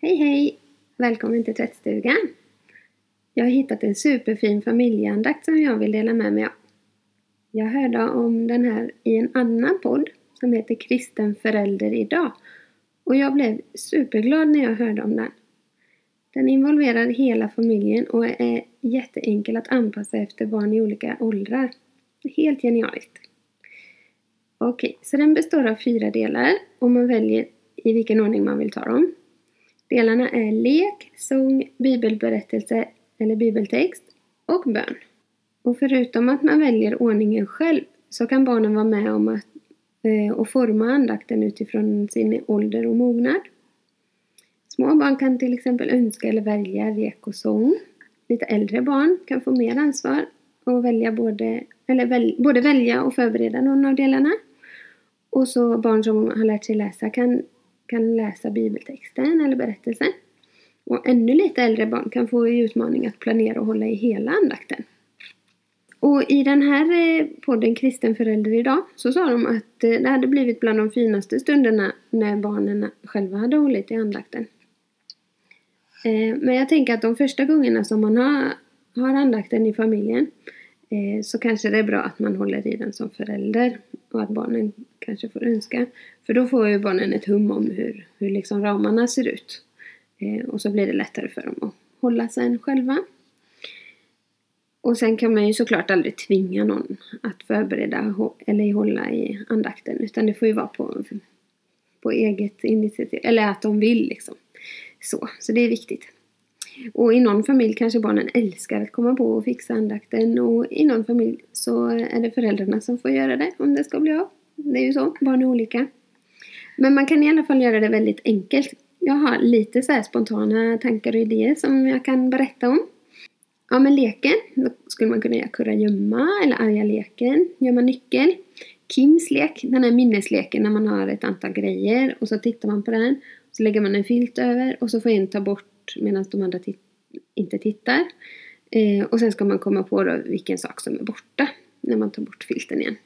Hej hej! Välkommen till tvättstugan! Jag har hittat en superfin familjeandakt som jag vill dela med mig av. Jag hörde om den här i en annan podd som heter Kristen förälder idag. Och jag blev superglad när jag hörde om den. Den involverar hela familjen och är jätteenkel att anpassa efter barn i olika åldrar. Helt genialiskt! Okej, så den består av fyra delar och man väljer i vilken ordning man vill ta dem. Delarna är lek, sång, bibelberättelse eller bibeltext och bön. Och förutom att man väljer ordningen själv så kan barnen vara med om att eh, och forma andakten utifrån sin ålder och mognad. Små barn kan till exempel önska eller välja lek och sång. Lite äldre barn kan få mer ansvar och välja både, eller väl, både välja och förbereda någon av delarna. Och så barn som har lärt sig läsa kan kan läsa bibeltexten eller berättelsen. Och ännu lite äldre barn kan få i utmaning att planera och hålla i hela andakten. Och i den här eh, podden Kristen förälder idag så sa de att eh, det hade blivit bland de finaste stunderna när barnen själva hade hållit i andakten. Eh, men jag tänker att de första gångerna som man har, har andakten i familjen Eh, så kanske det är bra att man håller i den som förälder och att barnen kanske får önska. För då får ju barnen ett hum om hur, hur liksom ramarna ser ut. Eh, och så blir det lättare för dem att hålla sig själva. Och sen kan man ju såklart aldrig tvinga någon att förbereda eller hålla i andakten. Utan det får ju vara på, på eget initiativ. Eller att de vill liksom. Så, så det är viktigt. Och i någon familj kanske barnen älskar att komma på och fixa andakten och i någon familj så är det föräldrarna som får göra det om det ska bli av. Det är ju så, barn är olika. Men man kan i alla fall göra det väldigt enkelt. Jag har lite så spontana tankar och idéer som jag kan berätta om. Ja men leken, då skulle man kunna göra kurragömma eller arga leken, gömma nyckel. Kims lek, den här minnesleken när man har ett antal grejer och så tittar man på den. Så lägger man en filt över och så får en ta bort medan de andra tit inte tittar. Eh, och sen ska man komma på då vilken sak som är borta när man tar bort filten igen.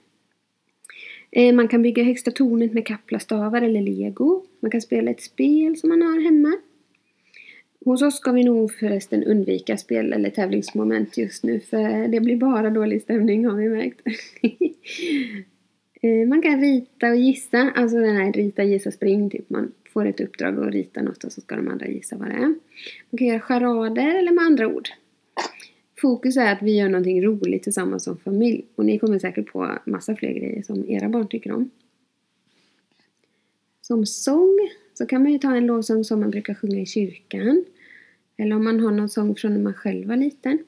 Eh, man kan bygga högsta tornet med kaplastavar eller lego. Man kan spela ett spel som man har hemma. Hos oss ska vi nog förresten undvika spel eller tävlingsmoment just nu för det blir bara dålig stämning har vi märkt. Eh, man kan rita och gissa, alltså den här rita, gissa, spring typ. Man får ett uppdrag att rita något och så ska de andra gissa vad det är. Man kan göra charader eller med andra ord. Fokus är att vi gör någonting roligt tillsammans som familj och ni kommer säkert på massa fler grejer som era barn tycker om. Som sång så kan man ju ta en lovsång som man brukar sjunga i kyrkan. Eller om man har någon sång från när man själv var liten.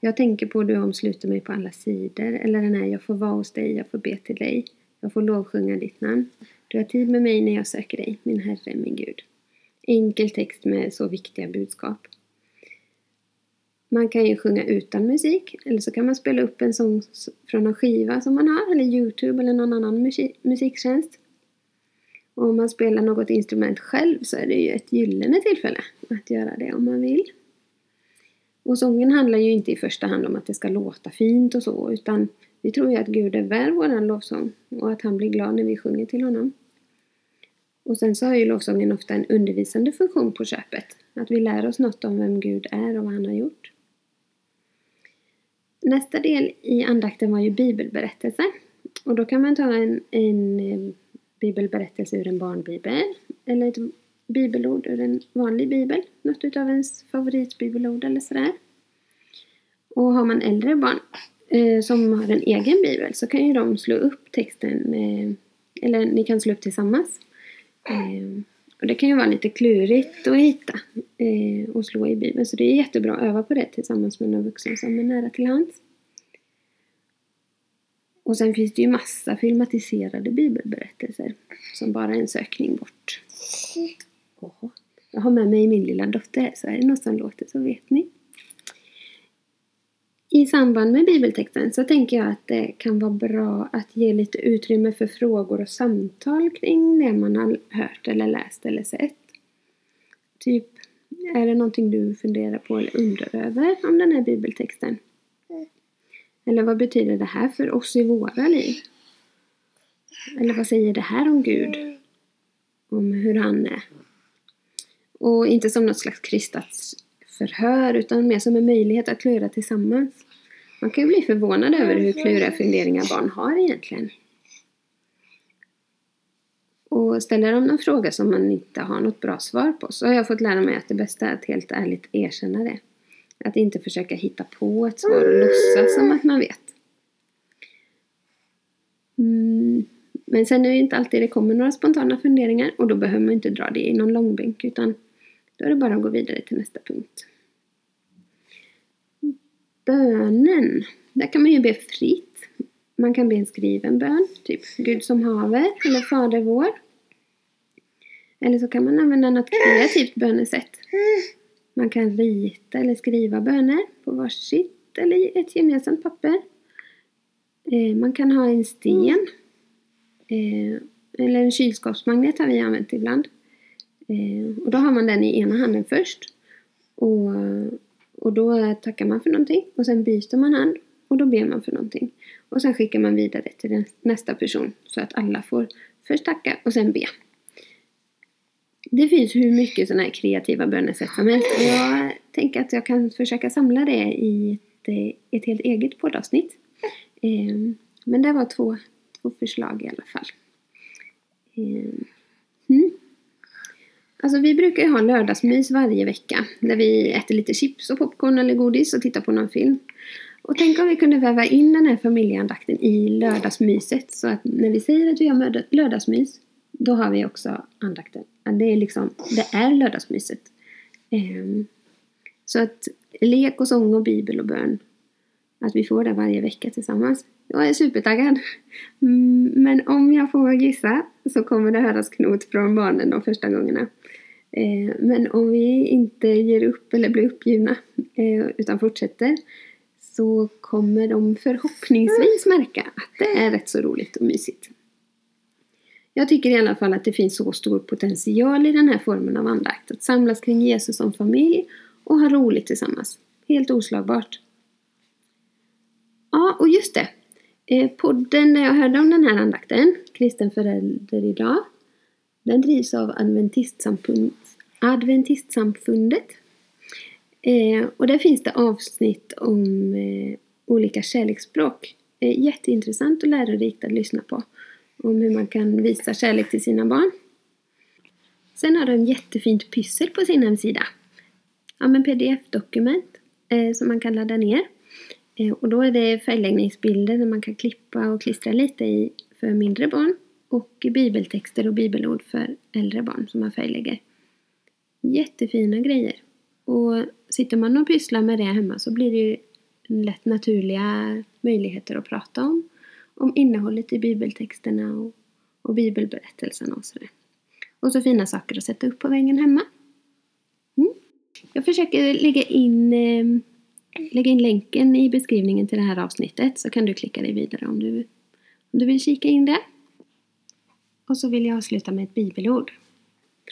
Jag tänker på Du omsluter mig på alla sidor. Eller den här Jag får vara hos dig, jag får be till dig. Jag får lovsjunga ditt namn. Du har tid med mig när jag söker dig, min Herre, min Gud. Enkel text med så viktiga budskap. Man kan ju sjunga utan musik eller så kan man spela upp en sång från en skiva som man har eller Youtube eller någon annan musiktjänst. Och om man spelar något instrument själv så är det ju ett gyllene tillfälle att göra det om man vill. Och sången handlar ju inte i första hand om att det ska låta fint och så utan vi tror ju att Gud är värd våran lovsång och att han blir glad när vi sjunger till honom. Och sen så har ju lovsången ofta en undervisande funktion på köpet. Att vi lär oss något om vem Gud är och vad han har gjort. Nästa del i andakten var ju bibelberättelse. Och då kan man ta en, en eh, bibelberättelse ur en barnbibel eller ett bibelord ur en vanlig bibel. Något utav ens favoritbibelord eller sådär. Och har man äldre barn eh, som har en egen bibel så kan ju de slå upp texten eh, eller ni kan slå upp tillsammans. Eh, och det kan ju vara lite klurigt att hitta eh, och slå i Bibeln. Så det är jättebra att öva på det tillsammans med någon vuxen som är nära till hands. Och sen finns det ju massa filmatiserade bibelberättelser som bara är en sökning bort. Jag har med mig min lilla dotter här, så är det något som låter så vet ni. I samband med bibeltexten så tänker jag att det kan vara bra att ge lite utrymme för frågor och samtal kring det man har hört eller läst eller sett. Typ, är det någonting du funderar på eller undrar över om den här bibeltexten? Eller vad betyder det här för oss i våra liv? Eller vad säger det här om Gud? om hur han är. Och inte som något slags kristat förhör utan mer som en möjlighet att klura tillsammans. Man kan ju bli förvånad över hur kluriga funderingar barn har egentligen. Och ställer de någon fråga som man inte har något bra svar på så har jag fått lära mig att det bästa är att helt ärligt erkänna det. Att inte försöka hitta på ett svar och låtsas som att man vet. Mm. Men sen är det inte alltid det kommer några spontana funderingar och då behöver man inte dra det i någon långbänk utan då är det bara att gå vidare till nästa punkt. Bönen. Där kan man ju be fritt. Man kan be en skriven bön, typ Gud som haver eller Fader vår. Eller så kan man använda något kreativt bönesätt. Man kan rita eller skriva böner på varsitt eller ett gemensamt papper. Eh, man kan ha en sten. Eh, eller en kylskåpsmagnet har vi använt ibland. Eh, och då har man den i ena handen först. Och, och då tackar man för någonting. Och sen byter man hand och då ber man för någonting. Och sen skickar man vidare till nästa person så att alla får först tacka och sen be. Det finns hur mycket sådana här kreativa bönesätt som helst. Och jag tänker att jag kan försöka samla det i ett, eh, ett helt eget poddavsnitt. Ehm, men det var två, två förslag i alla fall. Mm. Alltså vi brukar ju ha lördagsmys varje vecka. Där vi äter lite chips och popcorn eller godis och tittar på någon film. Och tänk om vi kunde väva in den här familjeandakten i lördagsmyset. Så att när vi säger att vi har lördagsmys, då har vi också andakten. Det är liksom, det är lördagsmyset. Ehm, så att lek och sång och bibel och bön, att vi får det varje vecka tillsammans. Jag är supertaggad. Mm, men om jag får gissa så kommer det höras knot från barnen de första gångerna. Eh, men om vi inte ger upp eller blir uppgivna eh, utan fortsätter så kommer de förhoppningsvis märka att det är rätt så roligt och mysigt. Jag tycker i alla fall att det finns så stor potential i den här formen av andakt. Att samlas kring Jesus som familj och ha roligt tillsammans. Helt oslagbart. Ja, och just det. Eh, podden där jag hörde om den här andakten, Kristen förälder idag, den drivs av Adventistsamfund, Adventistsamfundet. Eh, och där finns det avsnitt om eh, olika kärleksspråk. Eh, jätteintressant och lärorikt att lyssna på om hur man kan visa kärlek till sina barn. Sen har de jättefint pyssel på sin hemsida. Ja, men pdf-dokument eh, som man kan ladda ner. Eh, och då är det färgläggningsbilder där man kan klippa och klistra lite i för mindre barn. Och bibeltexter och bibelord för äldre barn som man färglägger. Jättefina grejer. Och sitter man och pysslar med det hemma så blir det ju lätt naturliga möjligheter att prata om om innehållet i bibeltexterna och, och bibelberättelserna och sådär. Och så fina saker att sätta upp på väggen hemma. Mm. Jag försöker lägga in, eh, lägga in länken i beskrivningen till det här avsnittet så kan du klicka dig vidare om du, om du vill kika in det. Och så vill jag avsluta med ett bibelord.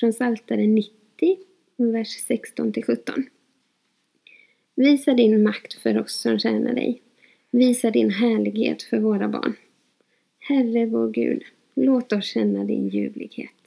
Från Psaltaren 90, vers 16 17. Visa din makt för oss som tjänar dig Visa din härlighet för våra barn. Herre vår Gud, låt oss känna din ljuvlighet.